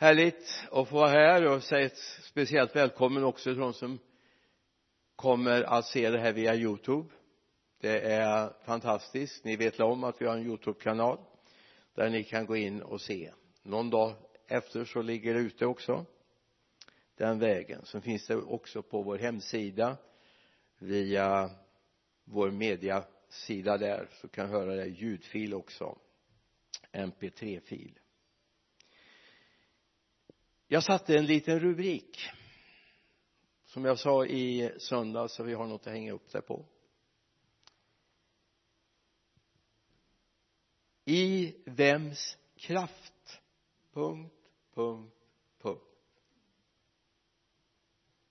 härligt att få vara här och säga ett speciellt välkommen också till de som kommer att se det här via youtube. Det är fantastiskt. Ni vet om att vi har en youtube-kanal där ni kan gå in och se. Någon dag efter så ligger det ute också den vägen. Så finns det också på vår hemsida via vår mediasida där så kan höra det. Ljudfil också. Mp3-fil jag satte en liten rubrik som jag sa i söndags så vi har något att hänga upp det på. I vems kraft? Punkt punkt punkt.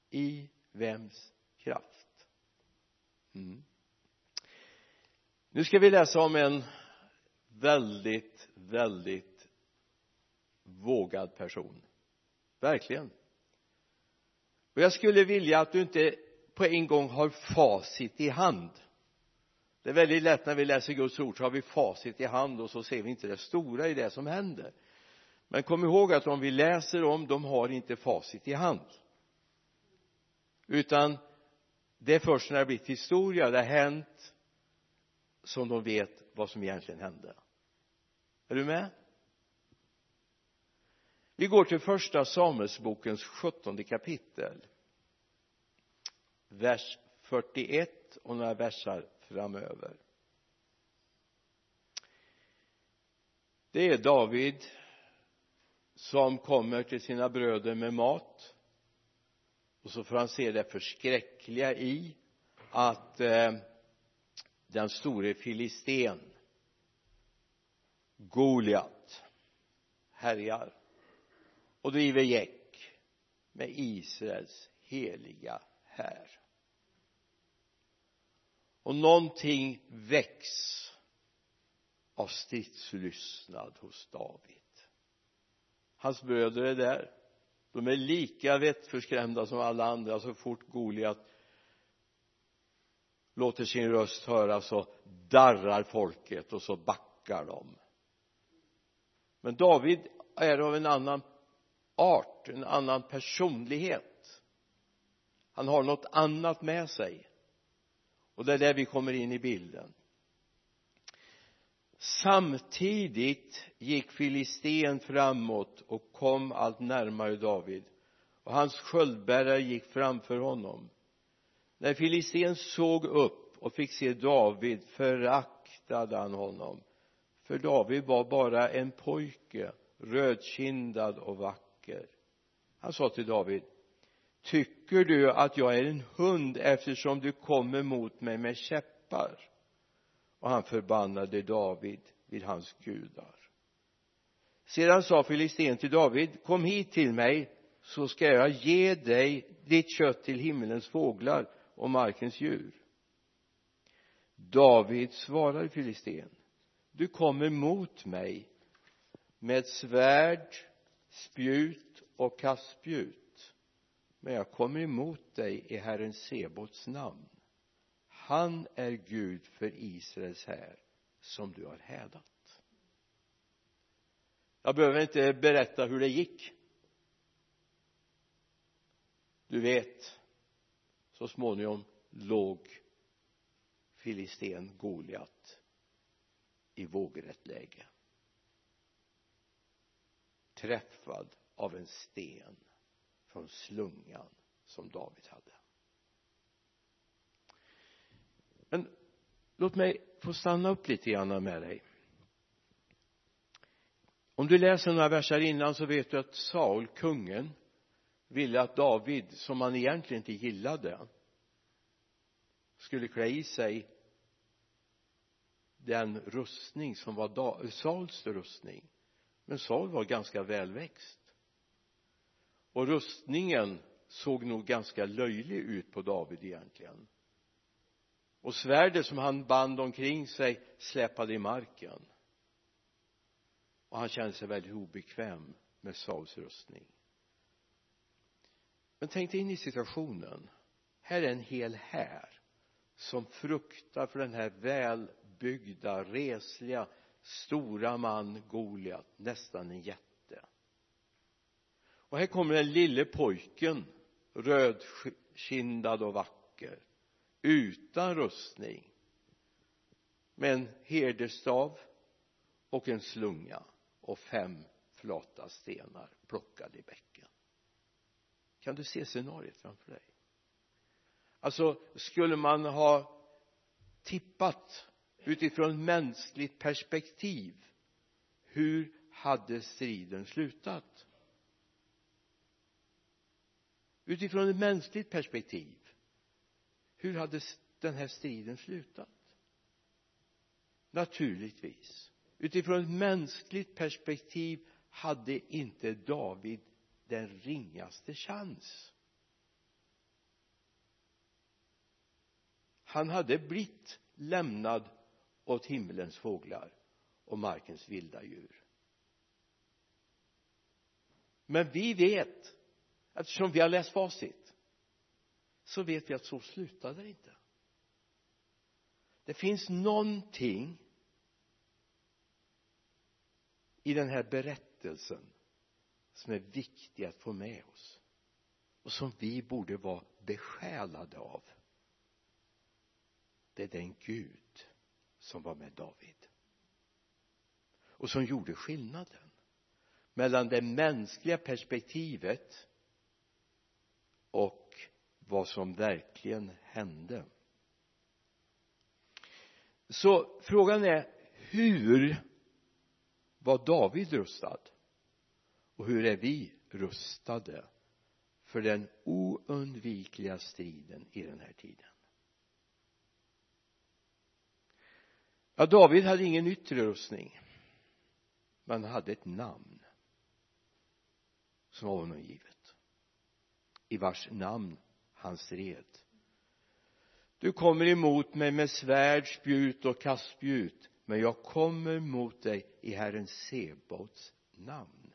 I vems kraft? Mm. nu ska vi läsa om en väldigt väldigt vågad person verkligen. Och jag skulle vilja att du inte på en gång har facit i hand. Det är väldigt lätt när vi läser Guds ord så har vi facit i hand och så ser vi inte det stora i det som händer. Men kom ihåg att om vi läser om de har inte facit i hand. Utan det är först när det har blivit historia det har hänt som de vet vad som egentligen hände. Är du med? Vi går till första Samuelsbokens sjuttonde kapitel. Vers 41 och några versar framöver. Det är David som kommer till sina bröder med mat. Och så får han se det förskräckliga i att eh, den store filisten Goliat härjar och driver gäck med Israels heliga här. Och någonting väcks av stridslystnad hos David. Hans bröder är där. De är lika vettförskrämda som alla andra så fort Goliat låter sin röst höras så darrar folket och så backar de. Men David är av en annan art, en annan personlighet. Han har något annat med sig. Och det är där vi kommer in i bilden. Samtidigt gick filisten framåt och kom allt närmare David. Och hans sköldbärare gick framför honom. När filisten såg upp och fick se David föraktade han honom. För David var bara en pojke rödkindad och vacker han sa till David tycker du att jag är en hund eftersom du kommer mot mig med käppar? Och han förbannade David vid hans gudar. Sedan sa filisten till David kom hit till mig så ska jag ge dig ditt kött till himmelens fåglar och markens djur. David svarade filisten du kommer mot mig med svärd spjut och kastspjut men jag kommer emot dig i Herren Sebots namn. Han är Gud för Israels här som du har hädat. Jag behöver inte berätta hur det gick. Du vet så småningom låg filisten Goliat i vågrätt läge träffad av en sten från slungan som David hade. Men låt mig få stanna upp lite grann med dig. Om du läser några verser innan så vet du att Saul, kungen ville att David, som han egentligen inte gillade skulle klä i sig den rustning som var Sauls rustning men Saul var ganska välväxt. Och rustningen såg nog ganska löjlig ut på David egentligen. Och svärdet som han band omkring sig släpade i marken. Och han kände sig väldigt obekväm med Sauls rustning. Men tänk dig in i situationen. Här är en hel här som fruktar för den här välbyggda, resliga, stora man Goliat, nästan en jätte. Och här kommer den lille pojken rödkindad och vacker utan rustning med en herdestav och en slunga och fem flata stenar plockade i bäcken. Kan du se scenariet framför dig? Alltså skulle man ha tippat utifrån mänskligt perspektiv hur hade striden slutat? Utifrån ett mänskligt perspektiv hur hade den här striden slutat? Naturligtvis. Utifrån ett mänskligt perspektiv hade inte David den ringaste chans. Han hade blivit lämnad åt himmelens fåglar och markens vilda djur. Men vi vet eftersom vi har läst facit så vet vi att så slutade det inte. Det finns någonting i den här berättelsen som är viktig att få med oss och som vi borde vara besjälade av. Det är den Gud som var med David. Och som gjorde skillnaden mellan det mänskliga perspektivet och vad som verkligen hände. Så frågan är hur var David rustad? Och hur är vi rustade för den oundvikliga striden i den här tiden? Ja David hade ingen yttre rustning men han hade ett namn som var honom givet i vars namn han stred. Du kommer emot mig med svärd, spjut och kastspjut men jag kommer mot dig i Herren Sebaots namn.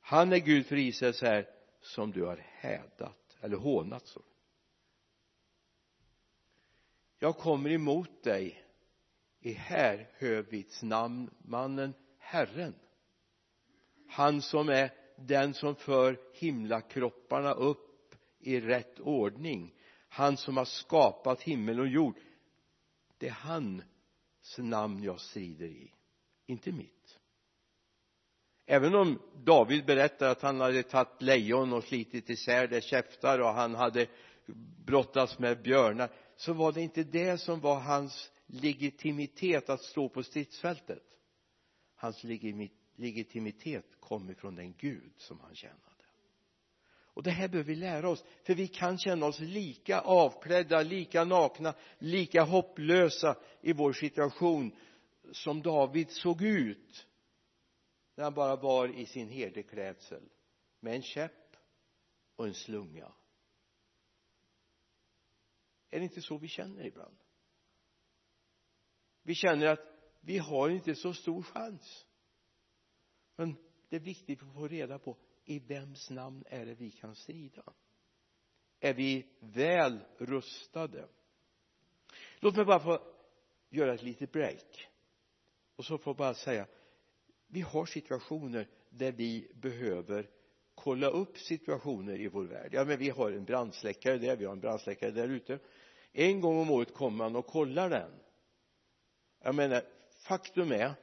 Han är Gud för Israels här som du har hädat eller hånat så jag kommer emot dig i Härhövits namn mannen Herren. Han som är den som för himlakropparna upp i rätt ordning. Han som har skapat himmel och jord. Det är hans namn jag strider i inte mitt. Även om David berättar att han hade tagit lejon och slitit isär dess käftar och han hade brottats med björnar så var det inte det som var hans legitimitet att stå på stridsfältet. Hans legitimitet kom ifrån den Gud som han tjänade. Och det här behöver vi lära oss för vi kan känna oss lika avklädda, lika nakna, lika hopplösa i vår situation som David såg ut när han bara var i sin herdeklädsel med en käpp och en slunga är det inte så vi känner ibland? Vi känner att vi har inte så stor chans. Men det är viktigt att få reda på i vems namn är det vi kan strida? Är vi väl rustade? Låt mig bara få göra ett litet break. Och så får jag bara säga vi har situationer där vi behöver kolla upp situationer i vår värld. Ja men vi har en brandsläckare där vi har en brandsläckare där ute en gång om året kommer man och kollar den. Jag menar faktum är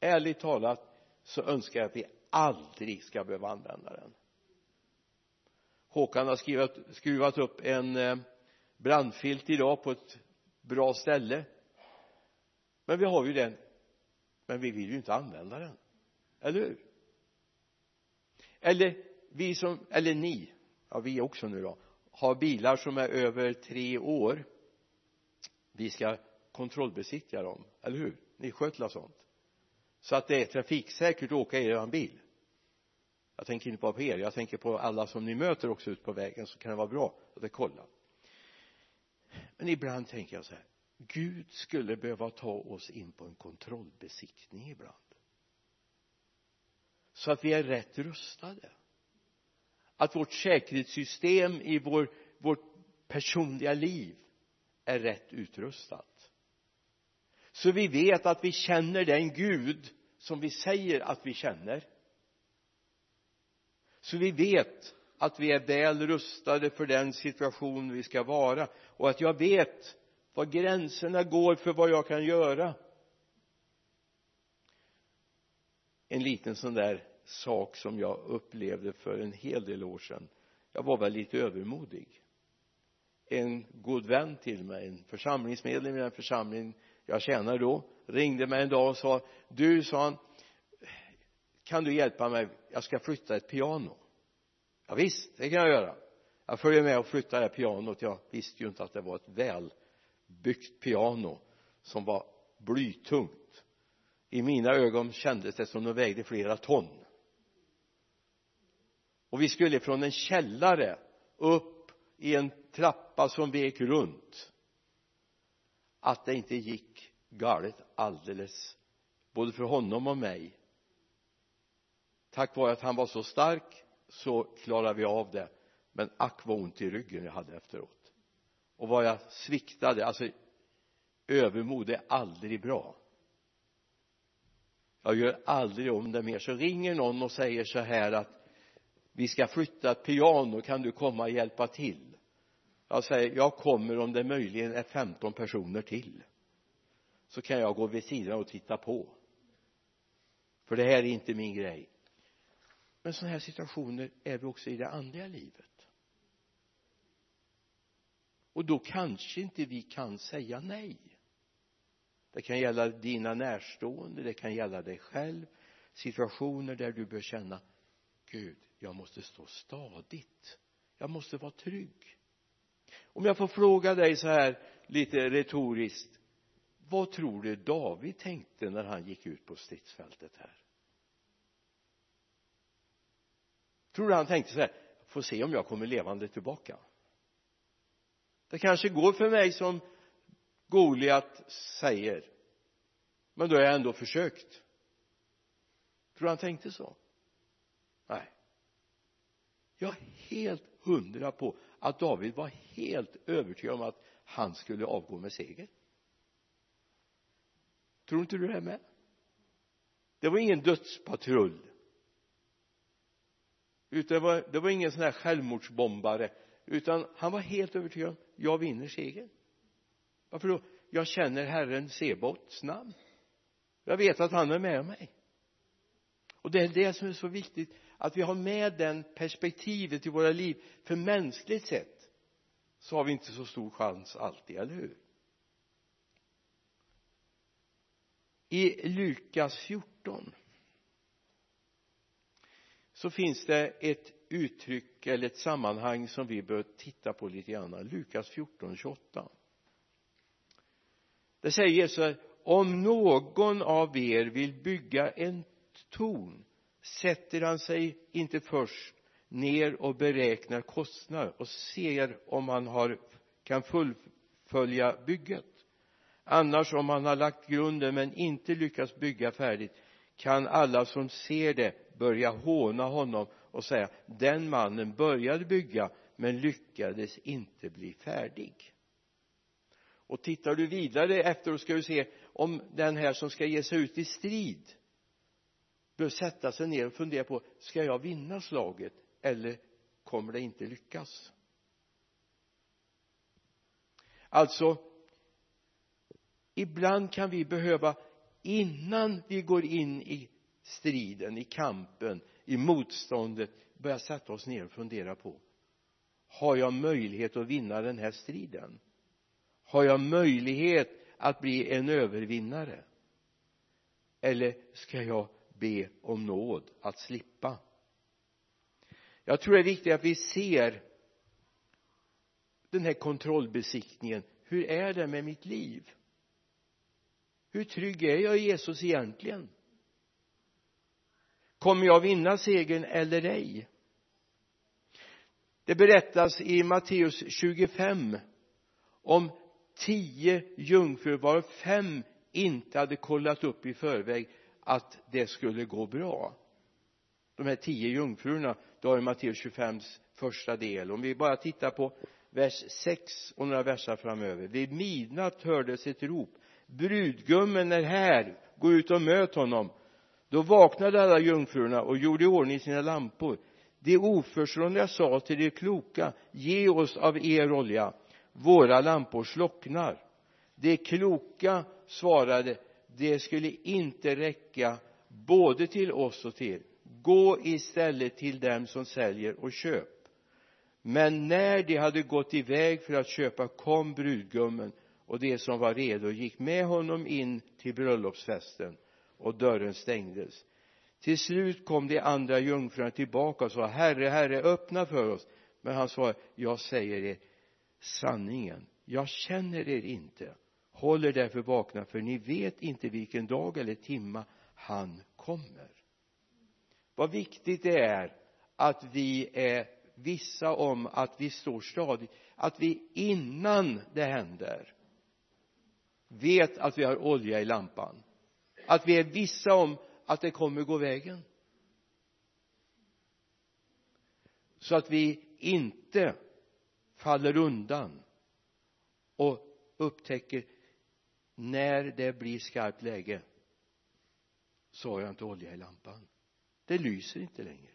ärligt talat så önskar jag att vi aldrig ska behöva använda den. Håkan har skrivit, skruvat upp en eh, brandfilt idag på ett bra ställe. Men vi har ju den. Men vi vill ju inte använda den. Eller hur? Eller vi som, eller ni. Ja vi också nu då. Har bilar som är över tre år vi ska kontrollbesiktiga dem, eller hur? Ni sköter sånt. Så att det är trafiksäkert att åka i er bil. Jag tänker inte bara på er jag tänker på alla som ni möter också ut på vägen så kan det vara bra att kolla men ibland tänker jag så här Gud skulle behöva ta oss in på en kontrollbesiktning ibland. Så att vi är rätt rustade. Att vårt säkerhetssystem i vår, vårt personliga liv är rätt utrustat. Så vi vet att vi känner den Gud som vi säger att vi känner. Så vi vet att vi är väl rustade för den situation vi ska vara och att jag vet var gränserna går för vad jag kan göra. En liten sån där sak som jag upplevde för en hel del år sedan. Jag var väl lite övermodig en god vän till mig en församlingsmedlem i den församling jag tjänade då ringde mig en dag och sa du sa han kan du hjälpa mig? Jag ska flytta ett piano. Ja, visst det kan jag göra. Jag följer med och flyttar det här pianot. Jag visste ju inte att det var ett välbyggt piano som var blytungt. I mina ögon kändes det som det vägde flera ton. Och vi skulle från en källare upp i en trappa som vek runt att det inte gick galet alldeles både för honom och mig. Tack vare att han var så stark så klarade vi av det men ack vad ont i ryggen jag hade efteråt. Och vad jag sviktade alltså övermod är aldrig bra. Jag gör aldrig om det mer. Så ringer någon och säger så här att vi ska flytta ett piano kan du komma och hjälpa till? Jag säger jag kommer om det möjligen är 15 personer till. Så kan jag gå vid sidan och titta på. För det här är inte min grej. Men sådana här situationer är vi också i det andliga livet. Och då kanske inte vi kan säga nej. Det kan gälla dina närstående det kan gälla dig själv. Situationer där du bör känna Gud jag måste stå stadigt. Jag måste vara trygg. Om jag får fråga dig så här lite retoriskt vad tror du David tänkte när han gick ut på stridsfältet här? Tror du han tänkte så här får se om jag kommer levande tillbaka det kanske går för mig som Goliat säger men då har jag ändå försökt. Tror du han tänkte så? Jag är helt hundra på att David var helt övertygad om att han skulle avgå med seger. Tror inte du det med? Det var ingen dödspatrull. Utan det var, det var ingen sån här självmordsbombare utan han var helt övertygad om jag vinner segern. Varför då? Jag känner Herren Sebaots namn. Jag vet att han är med mig. Och det är det som är så viktigt att vi har med den perspektivet i våra liv. För mänskligt sett så har vi inte så stor chans alltid, eller hur? I Lukas 14 så finns det ett uttryck eller ett sammanhang som vi bör titta på lite grann. Lukas 14, 28 det säger Jesus om någon av er vill bygga en torn sätter han sig inte först ner och beräknar kostnader och ser om han har kan fullfölja bygget. Annars om han har lagt grunden men inte lyckats bygga färdigt kan alla som ser det börja håna honom och säga den mannen började bygga men lyckades inte bli färdig. Och tittar du vidare efteråt ska du se om den här som ska ge sig ut i strid bör sätta sig ner och fundera på ska jag vinna slaget eller kommer det inte lyckas? Alltså ibland kan vi behöva innan vi går in i striden, i kampen, i motståndet börja sätta oss ner och fundera på har jag möjlighet att vinna den här striden? Har jag möjlighet att bli en övervinnare? Eller ska jag be om nåd att slippa. Jag tror det är viktigt att vi ser den här kontrollbesiktningen. Hur är det med mitt liv? Hur trygg är jag i Jesus egentligen? Kommer jag vinna segern eller ej? Det berättas i Matteus 25 om tio jungfrur varav fem inte hade kollat upp i förväg att det skulle gå bra. De här tio jungfrurna då har vi Matteus 25 första del. Om vi bara tittar på vers 6 och några versar framöver. Vid midnatt hördes ett rop. Brudgummen är här. Gå ut och möt honom. Då vaknade alla jungfrurna och gjorde i ordning sina lampor. De oförståndiga sa till de kloka ge oss av er olja. Våra lampor slocknar. De kloka svarade det skulle inte räcka både till oss och till. Er gå istället till dem som säljer och köp. Men när de hade gått iväg för att köpa kom brudgummen och de som var redo gick med honom in till bröllopsfesten och dörren stängdes. Till slut kom de andra jungfrurna tillbaka och sa herre herre öppna för oss. Men han svarade jag säger er sanningen. Jag känner er inte håll er därför vakna för ni vet inte vilken dag eller timma han kommer. Vad viktigt det är att vi är vissa om att vi står stadigt att vi innan det händer vet att vi har olja i lampan. Att vi är vissa om att det kommer gå vägen. Så att vi inte faller undan och upptäcker när det blir skarpt läge så har jag inte olja i lampan. Det lyser inte längre.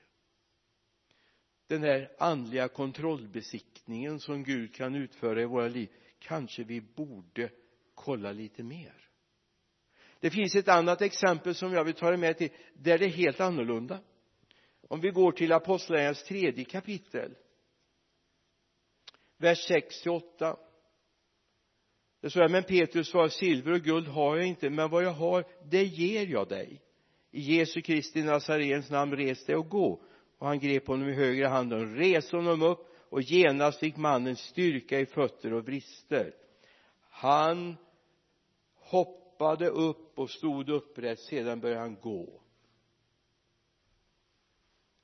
Den här andliga kontrollbesiktningen som Gud kan utföra i våra liv kanske vi borde kolla lite mer. Det finns ett annat exempel som jag vill ta er med till där det är helt annorlunda. Om vi går till apostlagärningarnas tredje kapitel vers 6 till 8 det står här men Petrus svarade silver och guld har jag inte men vad jag har det ger jag dig. I Jesu Kristi Nazarens namn res dig och gå. Och han grep honom i högra handen och reste honom upp och genast fick mannen styrka i fötter och brister han hoppade upp och stod upprätt sedan började han gå.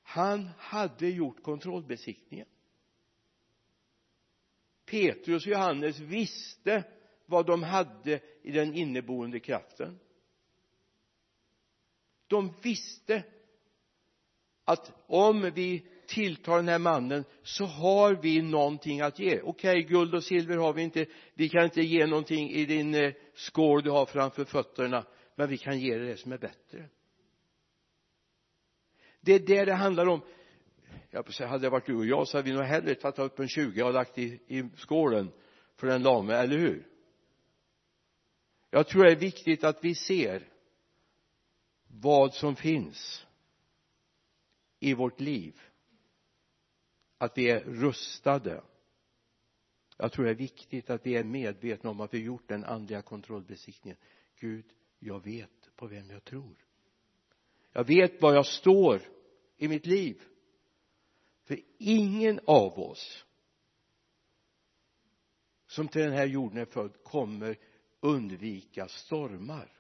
Han hade gjort kontrollbesiktningen. Petrus och Johannes visste vad de hade i den inneboende kraften. De visste att om vi tilltar den här mannen så har vi någonting att ge. Okej guld och silver har vi inte. Vi kan inte ge någonting i din eh, skål du har framför fötterna men vi kan ge dig det som är bättre. Det är det det handlar om. Jag säga, hade det varit du och jag så hade vi nog hellre tagit upp en 20 och lagt i, i skålen för den lame, eller hur? Jag tror det är viktigt att vi ser vad som finns i vårt liv. Att vi är rustade. Jag tror det är viktigt att vi är medvetna om att vi gjort den andliga kontrollbesiktningen. Gud jag vet på vem jag tror. Jag vet var jag står i mitt liv. För ingen av oss som till den här jorden är född kommer undvika stormar.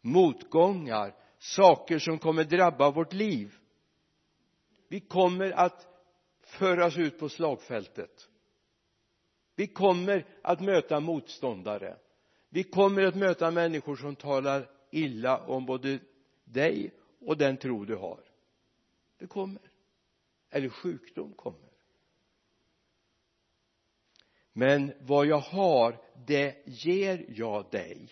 Motgångar saker som kommer drabba vårt liv. Vi kommer att föras ut på slagfältet. Vi kommer att möta motståndare. Vi kommer att möta människor som talar illa om både dig och den tro du har. Det kommer. Eller sjukdom kommer men vad jag har det ger jag dig.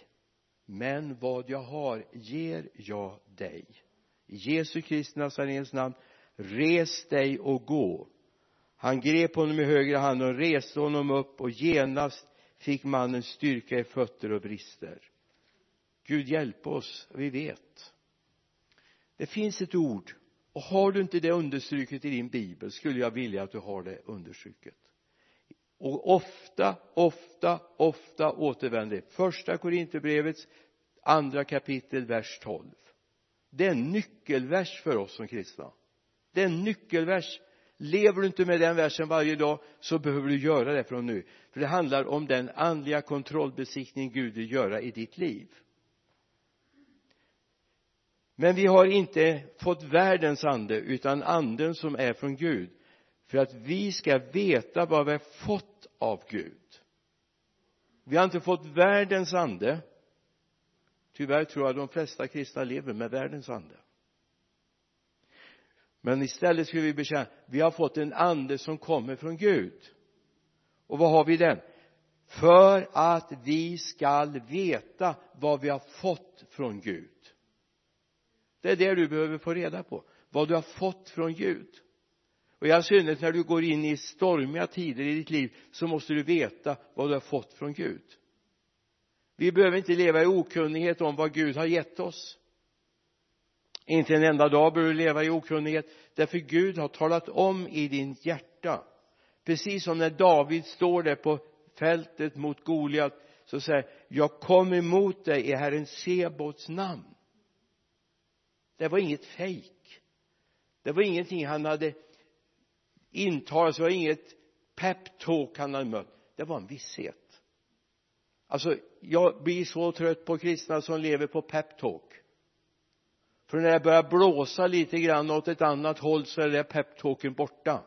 Men vad jag har ger jag dig. I Jesu Kristi Nazarens namn res dig och gå. Han grep honom i högra hand och reste honom upp och genast fick mannen styrka i fötter och brister. Gud hjälp oss vi vet. Det finns ett ord. Och har du inte det understruket i din bibel skulle jag vilja att du har det understruket och ofta, ofta, ofta återvänder första Korinthierbrevets andra kapitel, vers 12 det är en nyckelvers för oss som kristna. Det är en nyckelvers. Lever du inte med den versen varje dag så behöver du göra det från nu. För det handlar om den andliga kontrollbesiktning Gud vill göra i ditt liv. Men vi har inte fått världens ande utan anden som är från Gud för att vi ska veta vad vi har fått av Gud. Vi har inte fått världens ande. Tyvärr tror jag de flesta kristna lever med världens ande. Men istället skulle vi bekänna vi har fått en ande som kommer från Gud. Och vad har vi den? För att vi skall veta vad vi har fått från Gud. Det är det du behöver få reda på. Vad du har fått från Gud och i all synnerhet när du går in i stormiga tider i ditt liv så måste du veta vad du har fått från Gud. Vi behöver inte leva i okunnighet om vad Gud har gett oss. Inte en enda dag behöver du leva i okunnighet därför Gud har talat om i din hjärta. Precis som när David står där på fältet mot Goliat så säger jag kom emot dig i Herren Sebots namn. Det var inget fejk. Det var ingenting han hade intalat det var inget peptalk han hade mött. Det var en visshet. Alltså jag blir så trött på kristna som lever på peptalk. För när det börjar blåsa lite grann åt ett annat håll så är det peptalken borta.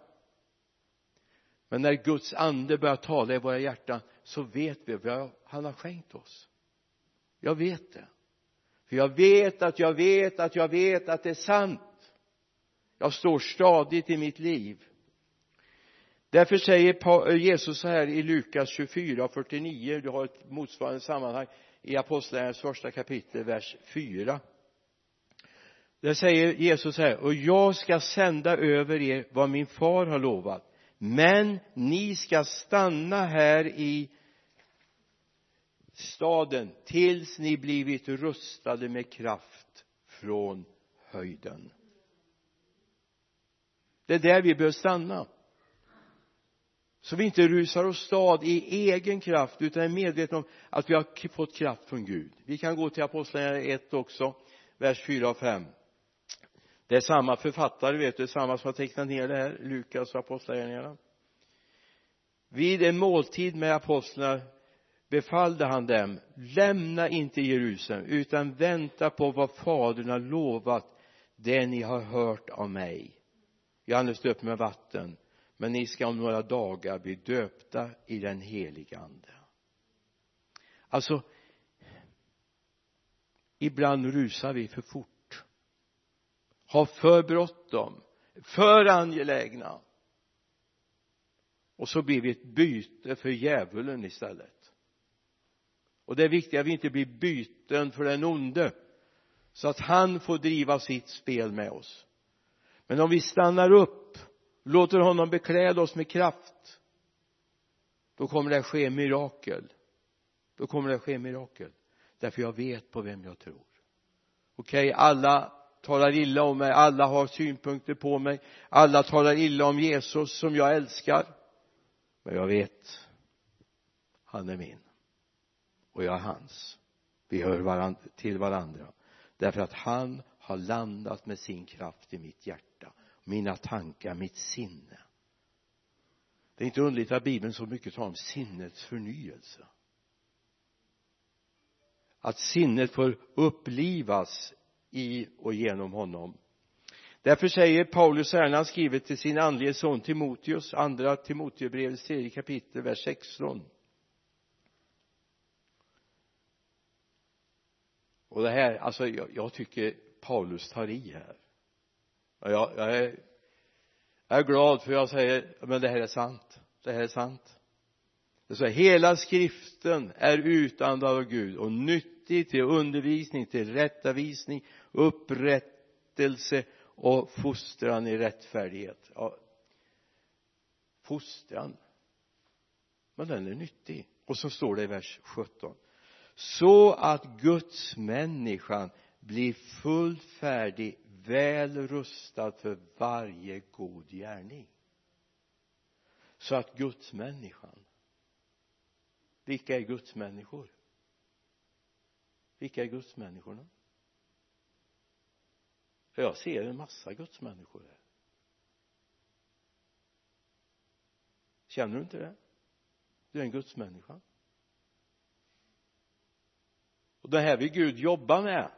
Men när Guds ande börjar tala i våra hjärtan så vet vi vad han har skänkt oss. Jag vet det. För jag vet att jag vet att jag vet att det är sant. Jag står stadigt i mitt liv därför säger eh, Jesus så här i Lukas 24 och 49 du har ett motsvarande sammanhang i apostlagärningarnas första kapitel vers 4 där säger Jesus så här och jag ska sända över er vad min far har lovat men ni ska stanna här i staden tills ni blivit rustade med kraft från höjden. Det är där vi behöver stanna så vi inte rusar åstad i egen kraft utan är medvetna om att vi har fått kraft från Gud. Vi kan gå till apostlagärningarna 1 också vers 4 och 5 det är samma författare vet du samma som har tecknat ner det här Lukas och apostlagärningarna. Vid en måltid med apostlarna befallde han dem lämna inte Jerusalem utan vänta på vad fadern har lovat det ni har hört av mig. Johannes döpte med vatten men ni ska om några dagar bli döpta i den heliga ande. Alltså ibland rusar vi för fort. Har för bråttom för angelägna. Och så blir vi ett byte för djävulen istället. Och det är viktigt att vi inte blir byten för den onde så att han får driva sitt spel med oss. Men om vi stannar upp låter honom bekläda oss med kraft då kommer det att ske mirakel. Då kommer det att ske mirakel. Därför jag vet på vem jag tror. Okej okay, alla talar illa om mig alla har synpunkter på mig alla talar illa om Jesus som jag älskar. Men jag vet han är min. Och jag är hans. Vi hör varandra, till varandra. Därför att han har landat med sin kraft i mitt hjärta mina tankar, mitt sinne. Det är inte underligt att bibeln så mycket talar om sinnets förnyelse. Att sinnet får upplivas i och genom honom. Därför säger Paulus här när han skriver till sin andlige son Timoteus andra Timoteusbrevets tredje kapitel vers 16 och det här alltså jag, jag tycker Paulus tar i här jag, jag är jag är glad för jag säger men det här är sant. Det här är sant. Det så hela skriften är utandad av Gud och nyttig till undervisning till rättavisning upprättelse och fostran i rättfärdighet. Ja, fostran. Men den är nyttig. Och så står det i vers 17 så att Guds människan blir fullt färdig väl rustad för varje god gärning. Så att gudsmänniskan vilka är gudsmänniskor? Vilka är gudsmänniskorna? För jag ser en massa gudsmänniskor här. Känner du inte det? Du är en gudsmänniska. Och det här vill Gud jobba med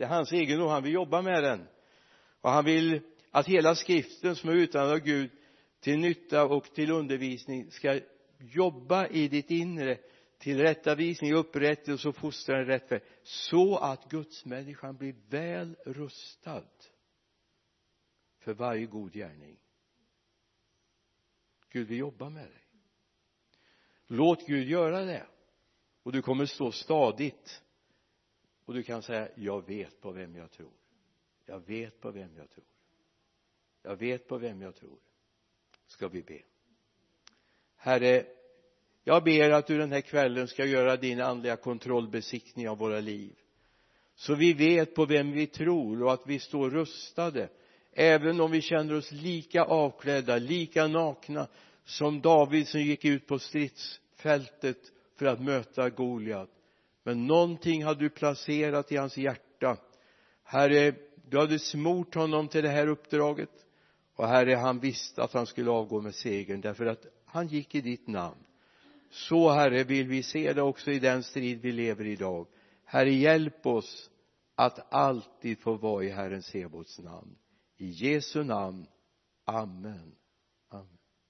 det är hans egendom, han vill jobba med den. Och han vill att hela skriften som är utan av Gud till nytta och till undervisning ska jobba i ditt inre till rättavisning, upprättelse och fostran i rätt väg så att gudsmänniskan blir väl rustad för varje god gärning. Gud vill jobba med dig. Låt Gud göra det. Och du kommer stå stadigt och du kan säga jag vet på vem jag tror. Jag vet på vem jag tror. Jag vet på vem jag tror. Ska vi be. Herre jag ber att du den här kvällen ska göra din andliga kontrollbesiktning av våra liv. Så vi vet på vem vi tror och att vi står rustade. Även om vi känner oss lika avklädda, lika nakna som David som gick ut på stridsfältet för att möta Goliat men någonting hade du placerat i hans hjärta. Herre du hade smort honom till det här uppdraget. Och herre han visste att han skulle avgå med segern därför att han gick i ditt namn. Så herre vill vi se det också i den strid vi lever i idag herre hjälp oss att alltid få vara i Herren Sebaots namn. I Jesu namn. Amen.